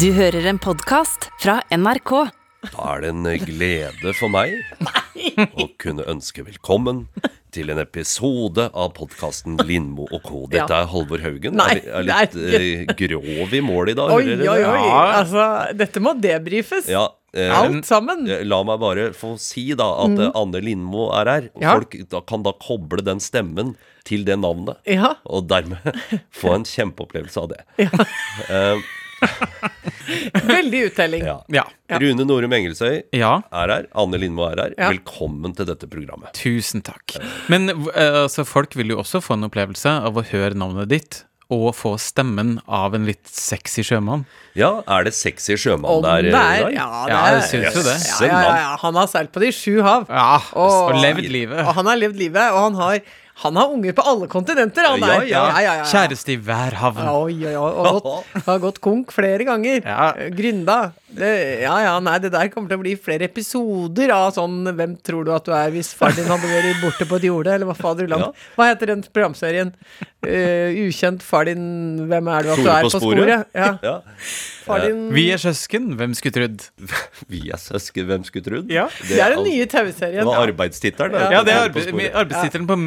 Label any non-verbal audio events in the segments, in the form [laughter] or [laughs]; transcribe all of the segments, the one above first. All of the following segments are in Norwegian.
Du hører en podkast fra NRK. Da er det en glede for meg å kunne ønske velkommen til en episode av podkasten Lindmo og co. Dette er Halvor Haugen. Nei, er, er litt eh, grov i mål i dag. Oi, hører oi, dere oi. Altså, dette må debrifes. Ja, eh, Alt sammen. eh, La meg bare få si da at eh, Anne Lindmo er her. Mm. Ja. Folk da, kan da koble den stemmen til det navnet. Ja. Og dermed [laughs] få en kjempeopplevelse av det. Eh, [laughs] Veldig uttelling. ja. Ja. Rune Norum Engelsøy ja. er her. Anne Lindmo er her. Ja. Velkommen til dette programmet. Tusen takk. Men altså, folk vil jo også få en opplevelse av å høre navnet ditt og få stemmen av en litt sexy sjømann. Ja, er det sexy sjømann Om der? eh, er, dag? ja, det Ja, er jeg syns jo det. ja, ja, ja, ja. Han har seilt på de sju hav. Ja, Og- og levd livet. Og han har levd livet, og han har, han har unger på alle kontinenter. Han Ja, er. ja. ja, ja, ja. Kjæreste i hver havn. Oi, oi, oi. Og gått, [laughs] har gått konk flere ganger. Ja. Grynda. Det, ja, ja, nei, det der kommer til å bli flere episoder av sånn Hvem tror du at du er hvis far din hadde vært borte på et jorde? Eller hva faderullan? Ja. Hva heter den programserien? Uh, ukjent far din Hvem er du at du er på sporet? sporet? Ja. [laughs] Ja. Far din Vi er søsken, hvem skulle trodd? [laughs] Vi er søsken, hvem skulle trodd? Ja. Det er den nye Det TV-serien. var arbeidstittelen. Ja, det er arbeidstittelen på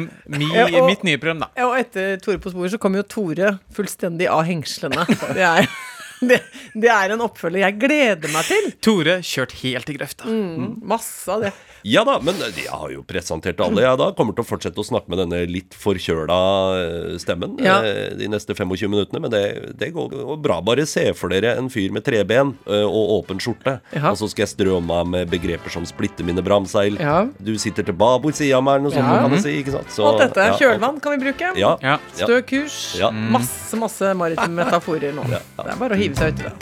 mi, og- mitt nye program, da. Ja, Og etter Tore på sporet så kommer jo Tore fullstendig av hengslene. Det er, det, det er en oppfølger jeg gleder meg til. Tore kjørt helt i grøfta. Masse av det. Ja da, men jeg har jo presentert alle, jeg da. Kommer til å fortsette å snakke med denne litt forkjøla eh, stemmen Ja. eh, de neste 25 minuttene, men det, det går bra. Bare se for dere en fyr med treben eh, og åpen skjorte, Ja. og så skal jeg strø om meg med begreper som splitte mine bramseil. Ja. Du sitter til babord sida av meg, eller noe sånt, Ja. kan si. ikke sant? Så, Alt dette. ja, Kjølvann kan vi bruke. Ja. Ja. Ja. Stø kurs. Ja. Masse, masse maritime metaforer nå. Det er bare å hive seg uti det.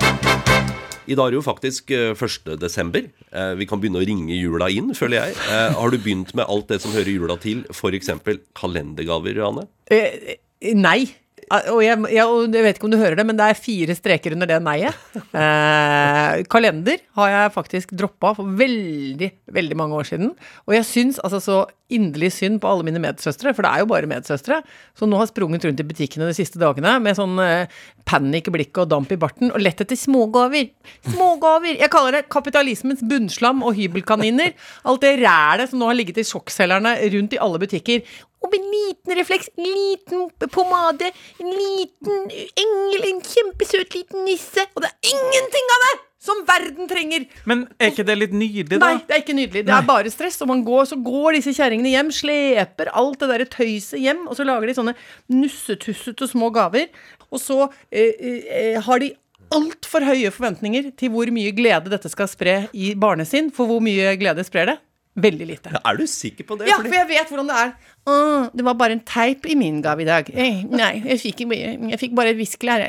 I dag er det jo faktisk eh, 1. desember. Eh, Vi kan begynne å ringe jula inn, føler jeg. Eh, Har du begynt med alt det som hører jula til, f.eks. kalendergaver, Anne? Eh, eh, nei. Ah, Og jeg, jeg, jeg vet ikke om du hører det, men det er fire streker under det nei-et. Eh, kalender har jeg faktisk droppa for veldig, veldig mange år siden. Og jeg syns altså så inderlig synd på alle mine medsøstre, for det er jo bare medsøstre, som nå har sprunget rundt i butikkene de siste dagene med sånn eh, panikk i og damp i barten, og lett etter smågaver. Smågaver! Jeg kaller det kapitalismens bunnslam og hybelkaniner. Alt det rælet som nå har ligget i sjokkselgerne rundt i alle butikker. Og med en liten refleks, en liten pomade, en liten engel, en kjempesøt liten nisse. Og det er ingenting av det som verden trenger! Men er ikke det litt nydelig, da? Nei, det er ikke nydelig. Det er bare stress. Og man går, så går disse kjerringene hjem, sleper alt det der tøyset hjem, og så lager de sånne nussetussete små gaver. Og så eh, eh, har de altfor høye forventninger til hvor mye glede dette skal spre i barnesinn. For hvor mye glede sprer det? Veldig lite. Er du sikker på det? Ja, Fordi- for jeg vet hvordan det er. Å, det var bare en teip i min gave i dag. Eh, Nei, jeg fikk, jeg fikk bare et viskelær.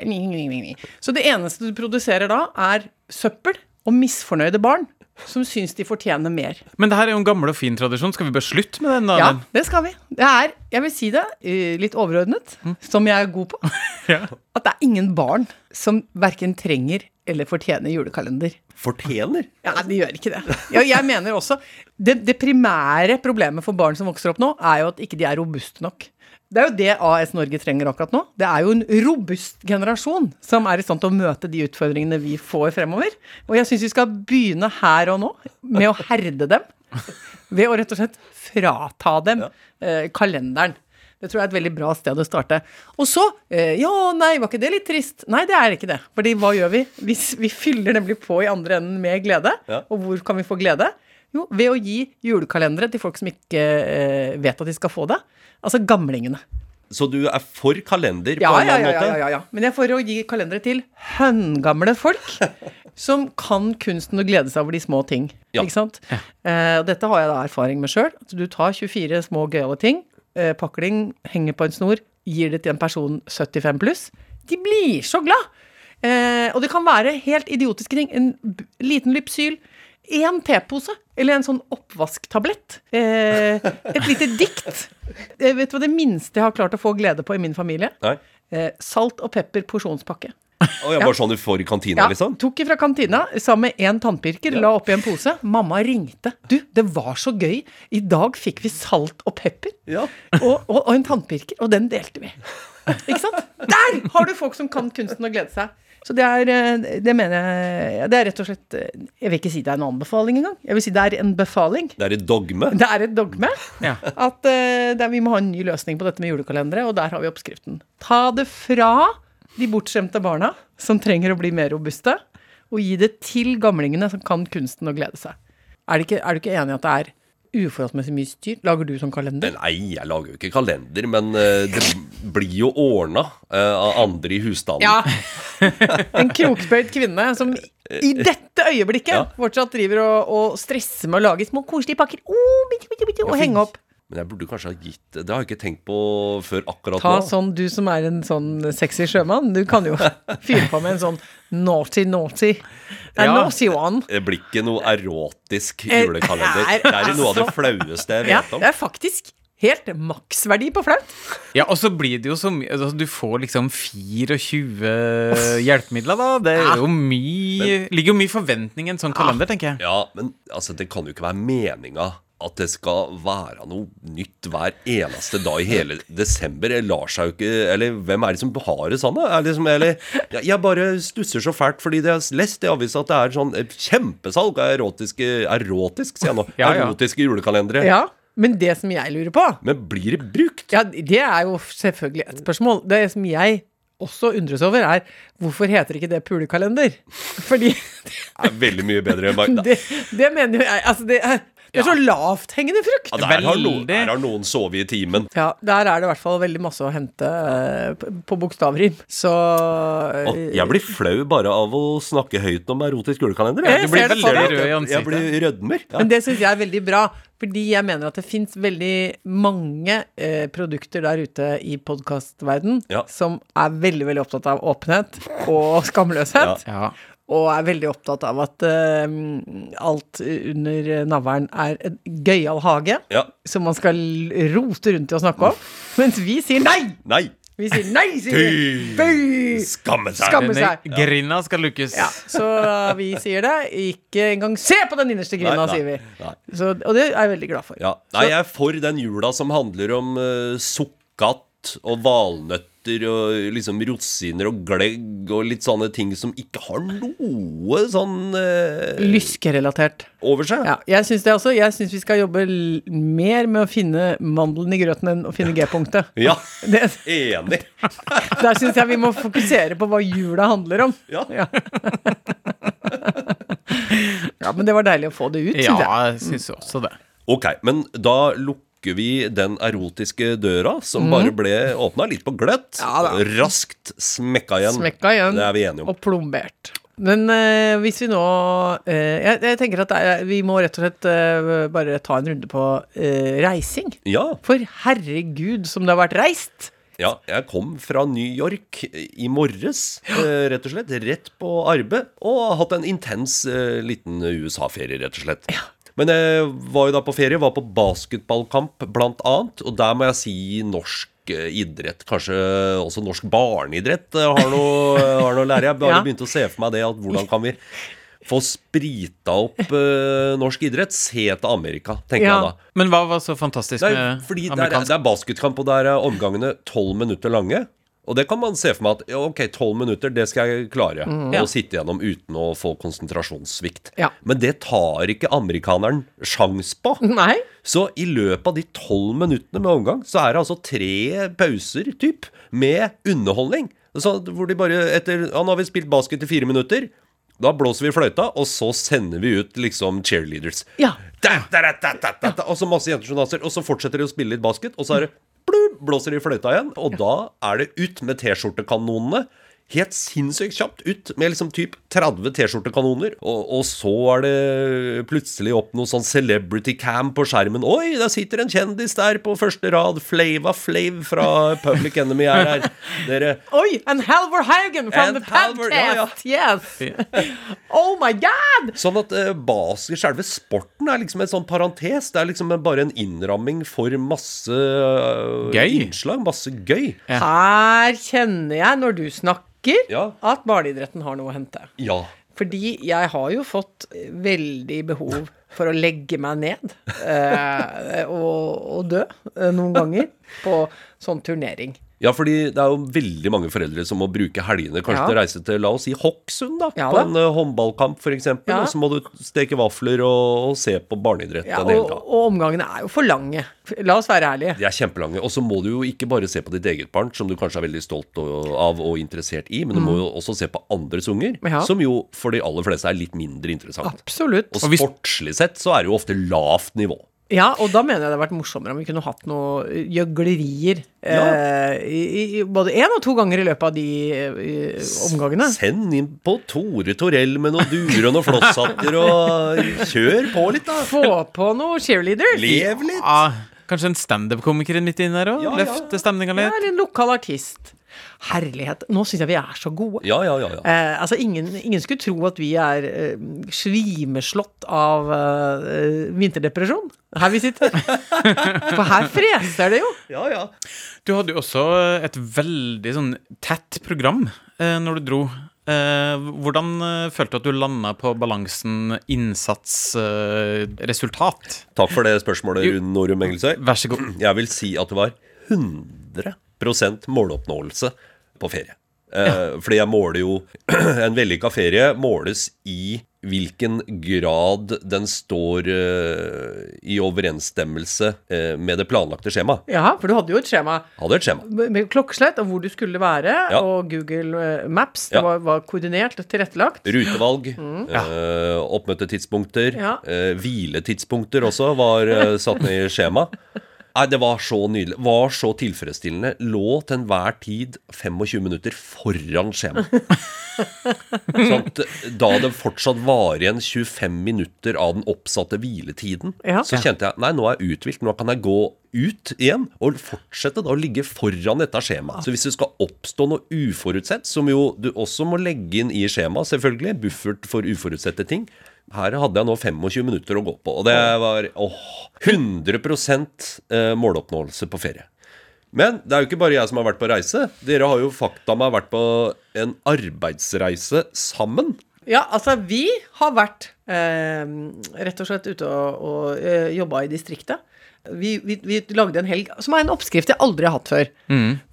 Så det eneste du produserer da, er søppel og misfornøyde barn som syns de fortjener mer. Men det her er jo en gammel og fin tradisjon. Skal vi bare slutte med den? da? Ja, det skal vi. Det er, jeg vil si det, eh, litt overordnet, som jeg er god på, [laughs] Ja. at det er ingen barn som verken trenger eller fortjener julekalender. Fortjener? Ja, de gjør ikke det. Ja, jeg mener også det, det primære problemet for barn som vokser opp nå, er jo at ikke de er robuste nok. Det er jo det AS Norge trenger akkurat nå. Det er jo en robust generasjon som er i stand til å møte de utfordringene vi får fremover. Og jeg syns vi skal begynne her og nå med å herde dem. Ved å rett og slett frata dem eh, kalenderen. Det tror jeg er et veldig bra sted å starte. Og så eh, Ja, nei, var ikke det litt trist? Nei, det er ikke det. Fordi hva gjør vi? Vi, vi fyller nemlig på i andre enden med glede. Ja. Og hvor kan vi få glede? Jo, ved å gi julekalendere til folk som ikke eh, vet at de skal få det. Altså gamlingene. Så du er for kalender Ja, på en ja, eller ja, annen ja, måte? ja, ja. Men jeg er for å gi kalendere til høngamle folk [laughs] som kan kunsten å glede seg over de små ting. Ja. Ikke sant? Eh, og dette har jeg da erfaring med sjøl. Du tar 24 små gøyale ting, eh, dem, henger på en snor, gir det til en person 75 pluss. De blir så glad! Eh, og det kan være helt idiotiske ting. En liten lypsyl. En tepose, eller en sånn oppvasktablett. Eh, et lite dikt. Eh, vet du hva det minste jeg har klart å få glede på i min familie? Nei? Eh, salt og pepper porsjonspakke. [laughs] Å, ja, bare sånn du får i kantina, Ja, liksom? Tok ifra kantina sammen med en tannpirker, la oppi en pose. Mamma ringte. Du, det var så gøy. I dag fikk vi salt og pepper. Ja. [laughs] Og, og, og en tannpirker, og den delte vi. Ikke sant? Der har du folk som kan kunsten og glede seg. Så det er, eh, det mener jeg Det er rett og slett eh, Jeg vil ikke si det er en anbefaling engang. Jeg vil si det er en befaling. Det er et dogme. Det er et dogme. Ja. At det er, vi må ha en ny løsning på dette med julekalendere, og der har vi oppskriften. Ta det fra de bortskjemte barna, som trenger å bli mer robuste, og gi det til gamlingene som kan kunsten å glede seg. Er, du ikke, ikke enig i at det er uforholdsmessig mye styr? Lager du sånn kalender? Nei, jeg lager jo ikke kalender, men eh, det blir jo ordna eh, av andre i husstanden. Ja. En krokbøyd kvinne som i dette øyeblikket Ja. fortsatt driver og, og stresser med å lage små koselige pakker oh, bitte, bitte, bitte, og henge opp. Men jeg burde kanskje ha gitt Det har jeg ikke tenkt på før akkurat Ta nå. sånn, du som er en sånn sexy sjømann, du kan jo [laughs] fyre på med en sånn naughty, naughty. Det er Ja. naughty one. Det blir ikke noe erotisk Eh, julekalender. er- Det er noe av det altså- flaueste jeg vet om. Ja, det er faktisk helt maksverdi på flaut. Ja, og så blir det jo så mye altså, Du får liksom 24 hjelpemidler, da. Det er jo mye Ligger jo mye forventning i en sånn kalender, tenker jeg. Ja, men altså, det kan jo ikke være meninga at det skal være noe nytt hver eneste dag i hele desember. Det lar seg jo ikke Eller hvem er det som har det sånn, da? Liksom, eller, jeg, jeg bare stusser så fælt fordi det har lest i avisa at det er sånn kjempesalg av erotiske Erotisk, sier jeg nå. Ja, ja. Erotiske julekalendere. Ja, men det som jeg lurer på Men blir det brukt? Ja, det er jo selvfølgelig et spørsmål. Det som jeg også undres over, er hvorfor heter ikke det pulekalender? Fordi Det er veldig mye bedre. enn- [laughs] det, det mener jo jeg Altså, det er, det er så lavthengende frukt. Ja, der, har noen, der har noen sovet i timen. Ja, der er det i hvert fall veldig masse å hente eh, på bokstavrim. Så Og jeg blir flau bare av å snakke høyt om erotisk julekalender. Jeg Jeg, blir veldig Jeg. Jeg blir rødmer. Ja. Men det syns jeg er veldig bra, fordi jeg mener at det fins veldig mange eh, produkter der ute i podkastverden Ja. som er veldig, veldig opptatt av åpenhet og skamløshet. Ja. Ja. Og er veldig opptatt av at uh, alt under navlen er en gøyal hage Ja. som man skal rote rundt i og snakke om. Mens vi sier nei! Nei! Vi sier nei, sier vi. Skamme seg! Skamme seg. Ja. grinda skal lukkes. Ja, så vi sier det. Ikke engang se på den innerste grinda, Nei, nei, sier vi. Så, og det er jeg veldig glad for. Ja. Nei, jeg er for den jula som handler om uh, sukkat og valnøtter og liksom rosiner og glegg og litt sånne ting som ikke har noe sånn eh, Lyskerelatert. over seg. Ja, jeg syns det også. Jeg syns vi skal jobbe mer med å finne mandelen i grøten enn å finne G-punktet. [laughs] Ja, [laughs] Det- enig. [laughs] Der syns jeg vi må fokusere på hva jula handler om. Ja. Ja. ja, men det var deilig å få det ut, syns jeg. Ja, jeg syns også det. Ok, men da lukker vi den erotiske døra, som bare ble åpna litt på gløtt. Ja. Raskt smekka igjen. Smekka igjen. Det er vi enige om. Og plombert. Men eh, hvis vi nå eh, jeg, jeg tenker at er, vi må rett og slett eh, bare ta en runde på reising. Ja, For herregud, som det har vært reist. ja, jeg kom fra New York i morges, rett og slett. Rett på arbeid. Og har hatt en intens liten USA-ferie, rett og slett. Men jeg var jo da på ferie, var på basketballkamp blant annet. Og der må jeg si norsk eh, idrett, kanskje også norsk barneidrett, eh, har noe, har noe å lære. Jeg bare [laughs] Ja. begynte å se for meg det, at hvordan kan vi få sprita opp uh, norsk idrett? Se til Amerika, tenker Ja. jeg da. Men hva var så fantastisk Nei, med fordi det er, amerikansk? det er basketkamp, og der er omgangene tolv minutter lange. Og det kan man se for meg at ok, tolv minutter, det skal jeg klare Ja. å sitte gjennom uten å få konsentrasjonssvikt. Ja. Men det tar ikke amerikaneren sjans på. Nei. Så i løpet av de tolv minuttene med omgang, så er det altså tre pauser, typ, med underholdning. Så hvor de bare etter Ja, nå har vi spilt basket i fire minutter. Da blåser vi fløyta, og så sender vi ut liksom cheerleaders. Ja. Da, da, da, og så masse jenter som danser, og så fortsetter de å spille litt basket, og så er det blåser i fløyta igjen, og da er det ut med T-skjortekanonene. Helt sinnssykt kjapt ut med liksom typ 30 T-skjortekanoner. Og, og så er det plutselig opp noe sånn celebrity cam på skjermen. Oi, der sitter en kjendis der på første rad. Flava Flav fra Public Enemy er her. Dere [laughs] Oi, and Halvor Haugen from And the Halvor, ja, podcast! Yes! [laughs] Oh my god! Sånn at uh, basket, selve sporten, er liksom en sånn parentes. Det er liksom bare en innramming for masse uh, Gøy. innslag. Masse gøy. Her kjenner jeg, når du snakker, Ja. at barneidretten har noe å hente. Ja. Fordi jeg har jo fått veldig behov for å legge meg ned eh, og, og dø eh, noen ganger på sånn turnering. Ja, fordi det er jo veldig mange foreldre som må bruke helgene kanskje Ja. til å reise til, la oss si, Hokksund, da. Ja på da. en uh, håndballkamp, f.eks. eksempel Ja. Og så må du steke vafler og, og se på barneidrett Ja, en hel og, dag. og omgangene er jo for lange. La oss være ærlige. De er kjempelange. Og så må du jo ikke bare se på ditt eget barn, som du kanskje er veldig stolt av og interessert i, men du må jo også se på andres unger, Mm. Ja. som jo for de aller fleste er litt mindre interessant. Absolutt. Og Og sportslig sett så er det jo ofte lavt nivå. Ja, og da mener jeg det hadde vært morsommere om vi kunne hatt noe gjøglerier. Ja. Eh, i, i, både én og to ganger i løpet av de i, omgangene. Send inn på Tore Torell med noen duer og noen flosshatter, og kjør på litt, da. Få på noe cheerleader. Lev litt. Ja, kanskje en standup-komiker midt inni der òg? Ja, ja. Løfte stemninga Ja, litt? eller en lokal artist. Herlighet. Nå syns jeg vi er så gode. Ja, ja, ja. ja. Eh, altså ingen, ingen skulle tro at vi er eh, svimeslått av eh, vinterdepresjon her vi sitter. [laughs] For her freser det jo. ja, ja. Du hadde jo også et veldig sånn tett program eh, når du dro. Eh, hvordan eh, følte du at du landa på balansen innsats-resultat? Takk for det spørsmålet. Rune Norum Engelsøy. Vær så god. Jeg vil si at det var 100 måloppnåelse på ferie. Ja. fordi jeg måler jo [clears throat] En vellykka ferie måles i hvilken grad den står eh, i overensstemmelse eh, med det planlagte skjemaet. Ja, for du hadde jo et skjema Hadde et skjema. med klokkeslett og hvor du skulle være, Ja. og Google eh, Maps. Det Ja. var, var koordinert og tilrettelagt. Rutevalg, eh, oppmøtetidspunkter, Ja. eh, hviletidspunkter også var eh, satt ned i skjema. [laughs] Nei, det var så nydelig. Var så tilfredsstillende. Lå til enhver tid 25 minutter foran skjema. [laughs] sånn at da det fortsatt var igjen 25 minutter av den oppsatte hviletiden, Ja. så kjente jeg nei, nå er jeg uthvilt. Nå kan jeg gå ut igjen og fortsette da å ligge foran dette skjemaet. Så hvis det skal oppstå noe uforutsett, som jo du også må legge inn i skjemaet, selvfølgelig, buffert for uforutsette ting, her hadde jeg nå 25 minutter å gå på, og det var åh, 100 eh, måloppnåelse på ferie. Men det er jo ikke bare jeg som har vært på reise. Dere har jo fakta meg vært på en arbeidsreise sammen. Ja, altså, vi har vært eh, rett og slett ute og, og eh, jobba i distriktet. Vi, vi, vi lagde en helg som er en oppskrift jeg aldri har hatt før.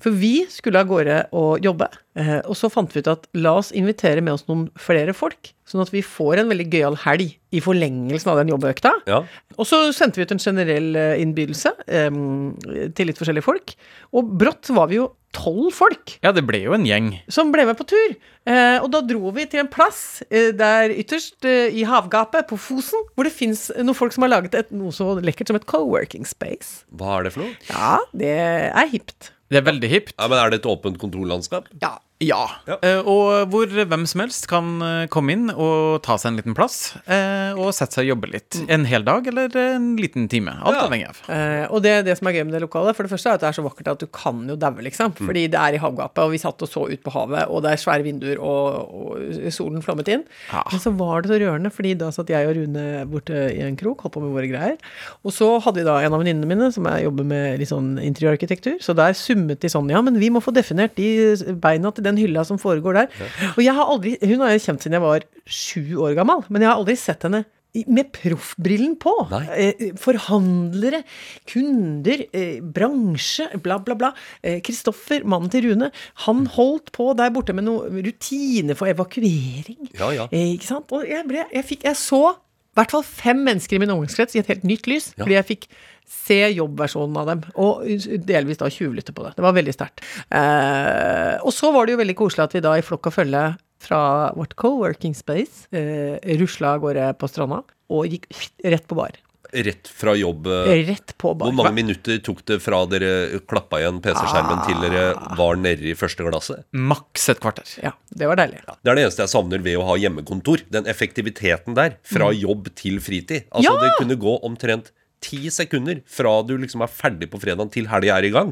For vi skulle av gårde og jobbe, eh, og så fant vi ut at la oss invitere med oss noen flere folk. Sånn at vi får en veldig gøyal helg i forlengelsen av den jobbøkta. Ja. Og så sendte vi ut en generell eh, innbydelse um, til litt forskjellige folk. Og brått var vi jo tolv folk Ja, det ble jo en gjeng. som ble med på tur. Eh, og da dro vi til en plass eh, der ytterst eh, i havgapet på Fosen, hvor det fins noen folk som har laget et, noe så lekkert som et co-working space. Hva er det for noe? Ja, det er hipt. Det er veldig hipt. Ja, men Er det et åpent kontorlandskap? Ja. Ja. Ja. Eh, og hvor hvem som helst kan eh, komme inn og ta seg en liten plass eh, og sette seg og jobbe litt. En hel dag eller en liten time. Alt Ja. avhengig av. Eh, og det, det som er gøy med det lokalet, for det første er at det er så vakkert at du kan jo daue, liksom. Fordi det er i havgapet, og vi satt og så ut på havet, og det er svære vinduer, og, og solen flommet inn. Ja. Men så var det så rørende, fordi da satt jeg og Rune borte i en krok, holdt på med våre greier. Og så hadde vi da en av venninnene mine som jeg jobber med litt sånn interiørarkitektur, så der summet de sånn Ja, men vi må få definert de beina til den hylla som foregår der. Og jeg har aldri Hun har jeg kjent siden jeg var sju år gammel, men jeg har aldri sett henne med proffbrillen på. Nei. Eh, forhandlere, kunder, eh, bransje, bla, bla, bla. Eh, Kristoffer, mannen til Rune, han holdt på der borte med noe rutine for evakuering. Ja, ja. Ikke sant? Og jeg, ble, jeg, fikk, jeg så i hvert fall fem mennesker i min omgangskrets i et helt nytt lys, Ja. fordi jeg fikk se jobbversjonen av dem, og delvis da tjuvlytte på det. Det var veldig sterkt. Eh, og så var det jo veldig koselig at vi da i flokk og følge fra vårt co-working space eh, rusla av gårde på stranda og gikk rett på bar. Rett fra jobb. eh, Rett på bar. Hvor mange minutter tok det fra dere klappa igjen PC-skjermen til dere var nede i første glasset? Maks et kvarter. Ja, det var deilig. Det er det eneste jeg savner ved å ha hjemmekontor. Den effektiviteten der. Fra jobb til fritid. Altså Ja! Det kunne gå omtrent ti sekunder fra du liksom er ferdig på fredag til helga er i gang.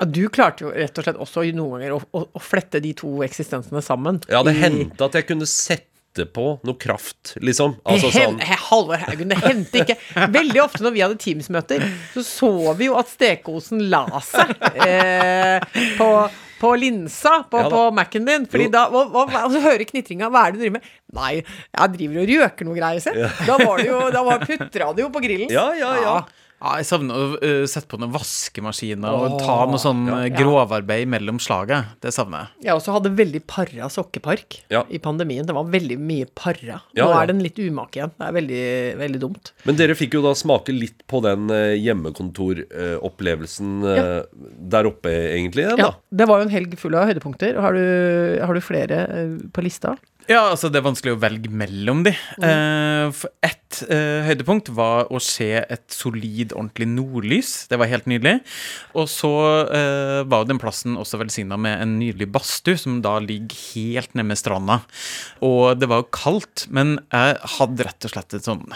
Ja, du klarte jo rett og slett også noen ganger å, å, å flette de to eksistensene sammen. Ja, det i- hendte at jeg kunne sette på noe kraft, liksom. Altså sånn Halvor Haugen, det hendte ikke. Veldig ofte når vi hadde Teams-møter, så så vi jo at stekeosen la seg eh, på, på linsa på, Ja på Mac-en din. Fordi Jo. da, og, og, og så hører knitringa. Hva er det du driver med? Nei, jeg driver og røker noe greier, se. Da var det jo, da var, putra det jo på grillen. Ja, ja, ja. Ja, jeg savner å øh, sette på noen vaskemaskiner og ta noe sånn øh, grovarbeid mellom slaget. Det savner jeg. Jeg også hadde veldig para sokkepark Ja. i pandemien. Det var veldig mye para. Ja, Nå ja. er den litt umake igjen. Det er veldig, veldig dumt. Men dere fikk jo da smake litt på den eh, hjemmekontoropplevelsen eh, der oppe, egentlig. igjen, Ja, da. det var jo en helg full av høydepunkter. Har du, har du flere eh, på lista? Ja, altså det er vanskelig å velge mellom de. Mm. ett eh, høydepunkt var å se et solid, ordentlig nordlys. Det var helt nydelig. Og så eh, var den plassen også velsigna med en nydelig badstue, som da ligger helt nede med stranda. Og det var jo kaldt, men jeg hadde rett og slett et sånn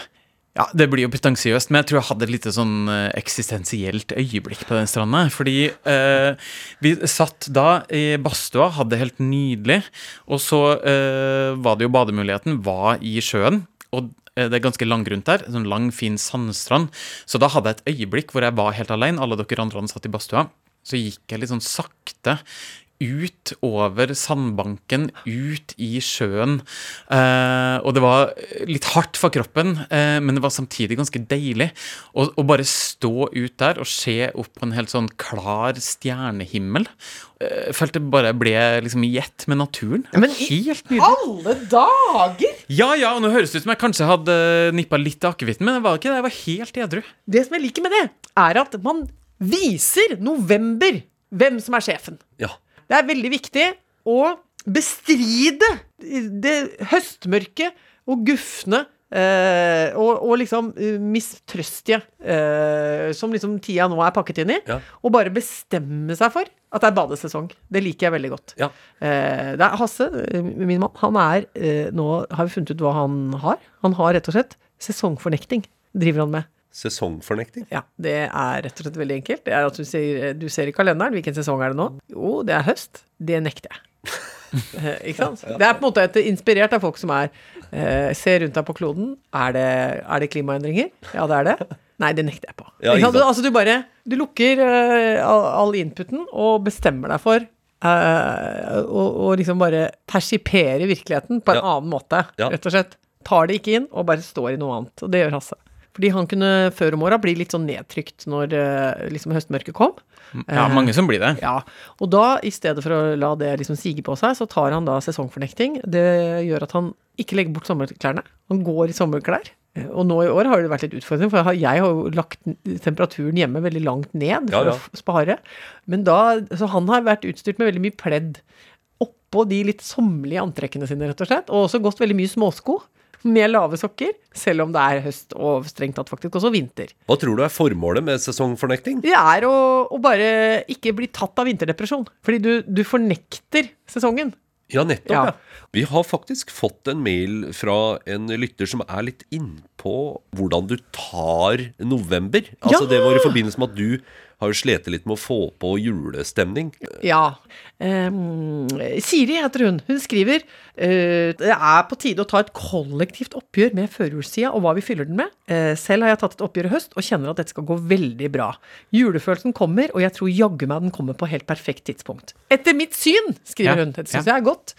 ja, Det blir jo pretensiøst, men jeg tror jeg hadde et lite sånn eh, eksistensielt øyeblikk på den stranda. Fordi eh, vi satt da i badstua, hadde det helt nydelig, og så eh, var det jo bademuligheten var i sjøen. Og eh, det er ganske langgrunt der, sånn lang, fin sandstrand. Så da hadde jeg et øyeblikk hvor jeg var helt alene, alle dere andre hadde satt i badstua. Så gikk jeg litt sånn sakte ut over sandbanken, ut i sjøen. Eh, og det var litt hardt for kroppen, eh, men det var samtidig ganske deilig å, å bare stå ut der og se opp på en helt sånn klar stjernehimmel. Eh, følte bare ble liksom i ett med naturen. Men i Helt nydelig. Alle dager! Ja, ja, og nå høres det ut som jeg kanskje hadde nippa litt av akevitten, men det var ikke det. Jeg var helt edru. Det som jeg liker med det, er at man viser november hvem som er sjefen. Ja. Det er veldig viktig å bestride det høstmørke og gufne eh, og, og liksom eh, mistrøstige eh, som liksom tida nå er pakket inn i. Ja. Og bare bestemme seg for at det er badesesong. Det liker jeg veldig godt. Ja. Eh, det er Hasse, eh, min mann, han er eh, Nå har vi funnet ut hva han har. Han har rett og slett sesongfornekting. Driver han med. Sesongfornekting. Ja, det er rett og slett veldig enkelt. Det er at du ser, du ser i kalenderen hvilken sesong er det nå. Jo, det er høst. Det nekter jeg. [laughs] Eh, ikke sant? Det er på en måte et, inspirert av folk som er eh, Ser rundt deg på kloden. Er det, er det klimaendringer? Ja, det er det. Nei, det nekter jeg på. Ja, ikke ikke sant? Du, altså, du bare Du lukker eh, all, all inputen og bestemmer deg for eh, å å liksom bare persipere virkeligheten på en Ja. annen måte, Ja. rett og slett. Tar det ikke inn og bare står i noe annet. Og det gjør Hasse. Fordi han kunne før om åra bli litt sånn nedtrykt når eh, liksom høstmørket kom. Ja, mange som blir det. Ja, og da, i stedet for å la det liksom sige på seg, så tar han da sesongfornekting. Det gjør at han ikke legger bort sommerklærne. Han går i sommerklær. Eh, Og nå i år har det vært litt utfordrende, for jeg har- jo lagt temperaturen hjemme veldig langt ned for ja. å spare. Men da, så han har vært utstyrt med veldig mye pledd oppå de litt sommerlige antrekkene sine, rett og slett. Og også gått veldig mye småsko med lave sokker, selv om det er høst og strengt tatt faktisk også vinter. Hva tror du er formålet med sesongfornekting? Det er å, å bare ikke bli tatt av vinterdepresjon. Fordi du, du fornekter sesongen. Ja, nettopp. Ja. Ja. Vi har faktisk fått en mail fra en lytter som er litt innpå hvordan du tar november. Altså Ja! Det var i forbindelse med at du har jo slitt litt med å få på julestemning. Ja. Ehm, Siri heter hun. Hun skriver eh, det er på tide å ta et kollektivt oppgjør med førjulssida og hva vi fyller den med. Eh, selv har jeg tatt et oppgjør i høst og kjenner at dette skal gå veldig bra. Julefølelsen kommer, og jeg tror jaggu meg den kommer på helt perfekt tidspunkt. Etter mitt syn, skriver Ja, hun. Dette syns ja. jeg er godt.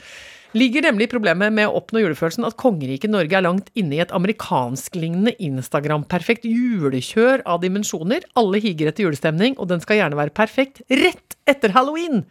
Ligger nemlig problemet med å oppnå julefølelsen at kongeriket Norge er langt inne i et amerikansklignende Instagram-perfekt julekjør av dimensjoner. Alle higer etter julestemning, og den skal gjerne være perfekt rett etter halloween.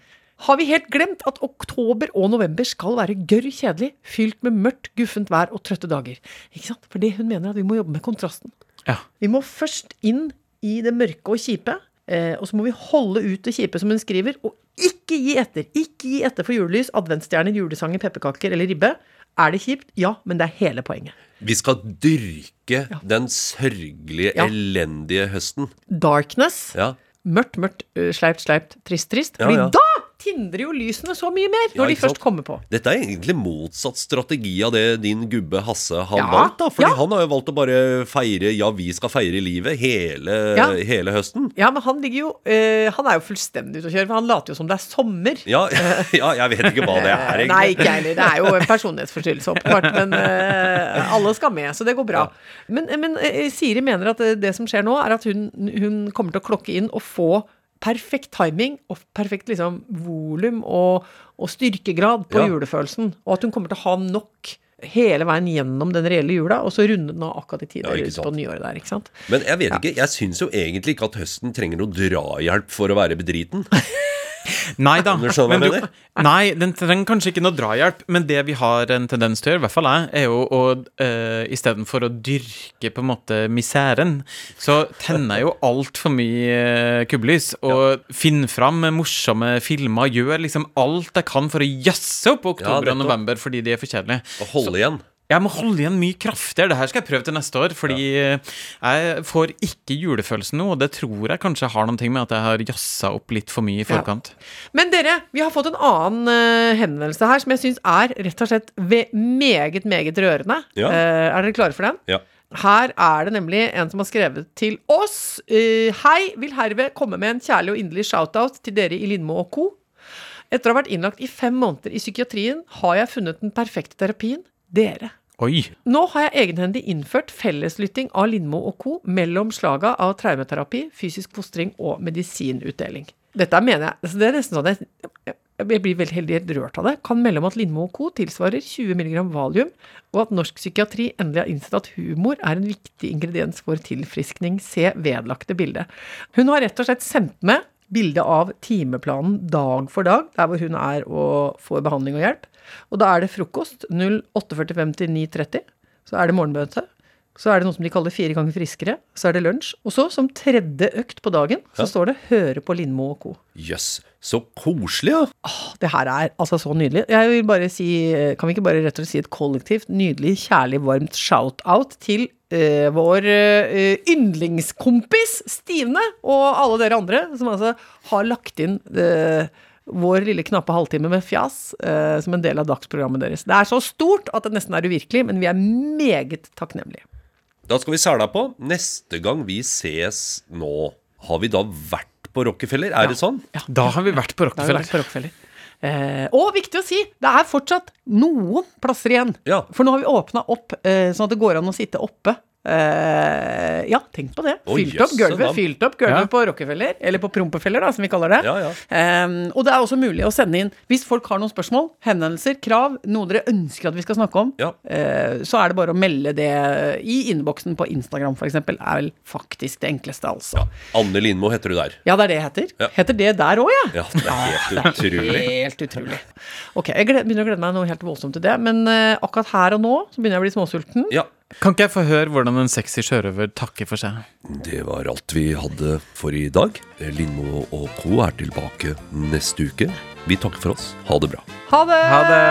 Har vi helt glemt at oktober og november skal være gørr kjedelig, fylt med mørkt, guffent vær og trøtte dager? Ikke sant? Fordi hun mener at vi må jobbe med kontrasten. Ja. Vi må først inn i det mørke og kjipe, eh, og så må vi holde ut det kjipe, som hun skriver, og ikke gi etter. Ikke gi etter for julelys, adventsstjerner, julesanger, pepperkaker eller ribbe. Er det kjipt? Ja, men det er hele poenget. Vi skal dyrke den sørgelige, Ja. elendige høsten. Darkness. Ja. Mørkt, mørkt, sleipt, sleipt, trist, trist. Ja, Fordi ja. da tindrer jo lysene så mye mer, Ja, når de først kommer på. Dette er egentlig motsatt strategi av det din gubbe Hasse har Ja, valgt. da Fordi ja. han har jo valgt å bare feire Ja, vi skal feire livet hele, Ja. hele høsten. Ja, men han ligger jo øh, Han er jo fullstendig ute å kjøre, for han later jo som det er sommer. Ja, [laughs] ja, jeg vet ikke hva det er, egentlig. Nei, ikke jeg heller. Det er jo en personlighetsforstyrrelse, åpenbart. Men øh, alle skal med, så det går bra. Men, men eh, Siri mener at eh, det som skjer nå, er at hun, hun kommer til å klokke inn og få perfekt timing og perfekt liksom volum og, og styrkegrad på Ja. julefølelsen. Og at hun kommer til å ha nok hele veien gjennom den reelle jula, og så runde den av akkurat i tide Ja, på nyåret der, ikke sant. Men jeg vet ikke, jeg syns jo egentlig ikke at høsten trenger noe drahjelp for å være bedriten. [laughs] Nei da. Men du- Nei, den trenger kanskje ikke noe drahjelp, men det vi har en tendens til å gjøre, i hvert fall jeg, er jo å uh, istedenfor å dyrke på en måte miseren, så tenner jeg jo altfor mye uh, kubbelys og finner fram morsomme filmer, gjør liksom alt jeg kan for å jazze opp oktober og november fordi de er for kjedelige. Og holde igjen. Jeg må holde igjen mye kraftigere. Det her skal jeg prøve til neste år. Fordi jeg får ikke julefølelsen nå, og det tror jeg kanskje har noen ting med at jeg har jazza opp litt for mye i forkant. Men dere, vi har fått en annen uh, henvendelse her som jeg syns er rett og slett ve meget, meget rørende. Ja. Uh, er dere klare for den? Ja. Her er det nemlig en som har skrevet til oss. Uh, Hei, vil herved komme med en kjærlig og inderlig shout-out til dere i Lindmo og co. Etter å ha vært innlagt i fem måneder i psykiatrien, har jeg funnet den perfekte terapien dere. Oi! Nå har jeg egenhendig innført felleslytting av Lindmo og co. mellom slaga av traumeterapi, fysisk fostring og medisinutdeling. Dette mener jeg altså Det er nesten sånn jeg, jeg blir veldig heldig rørt av det. Kan melde om at Lindmo og co. tilsvarer 20 mg valium, og at norsk psykiatri endelig har innsett at humor er en viktig ingrediens for tilfriskning. Se vedlagte bilde. Hun har rett og slett sendt med bilde av timeplanen dag for dag, der hvor hun er og får behandling og hjelp. Og da er det frokost 08.45 til 9.30. Så er det morgenmøte. Så er det noe som de kaller fire ganger friskere. Så er det lunsj. Og så, som tredje økt på dagen, så står det 'Høre på Lindmo og co'. Jøss, så koselig, ja. Det her er altså så nydelig. Jeg vil bare si, Kan vi ikke bare rett og slett si et kollektivt nydelig, kjærlig, varmt shout-out til eh, vår eh, yndlingskompis Stivne og alle dere andre som altså har lagt inn eh, vår lille knappe halvtime med fjas eh, som en del av dagsprogrammet deres. Det er så stort at det nesten er uvirkelig, men vi er meget takknemlige. Da skal vi sæla på. Neste gang vi ses nå, har vi da vært på Rockefeller? Er det sånn? På Da har vi vært på Rockefeller. Eh, og viktig å si, det er fortsatt noen plasser igjen. Ja. For nå har vi åpna opp eh, sånn at det går an å sitte oppe. Eh, ja, tenk på det. Oh, Fylt opp gulvet, fylt opp gulvet Ja. på Rockefeller, eller på Prompefeller, da, som vi kaller det. Ja, ja. Um, og det er også mulig å sende inn hvis folk har noen spørsmål, henvendelser, krav, noe dere ønsker at vi skal snakke om. Ja. Eh, så er det bare å melde det i innboksen på Instagram, f.eks. Er vel faktisk det enkleste, altså. Ja. Anne Lindmo heter du der. Ja, det er det jeg heter. Ja. Heter det der òg, ja? Ja, det er helt utrolig. Helt utrolig. Ok, jeg begynner å glede meg noe helt voldsomt til det, men uh, akkurat her og nå så begynner jeg å bli småsulten. Ja, Kan ikke jeg få høre hvordan en sexy sjørøver takker for seg? det var alt vi hadde for i dag. Lindmo og co. er tilbake neste uke. Vi takker for oss. Ha det bra. Ha det! Ha det!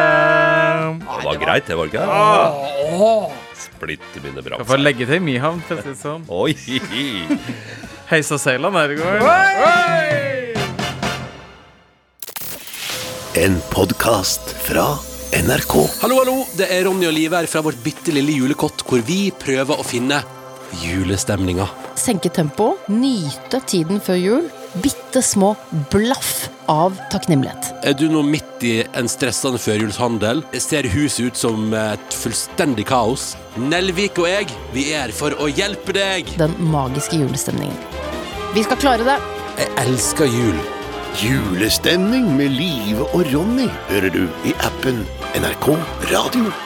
Det var greit, det var ikke det? Splitter mine bra. Jeg får legge til Myhavn, for å si det sånn. Oi! [laughs] Heisa seila der i går. En podkast fra NRK. Hallo, hallo, det er Ronny og Liv her fra vårt bitte lille julekott, hvor vi prøver å finne julestemninga. senke tempoet, nyte tiden før jul. Bitte små blaff av takknemlighet. Er du nå midt i en stressende førjulshandel? Ser huset ut som et fullstendig kaos? Nelvik og jeg, vi er her for å hjelpe deg! Den magiske julestemningen. Vi skal klare det. Jeg elsker jul. Julestemning med Live og Ronny hører du i appen NRK Radio.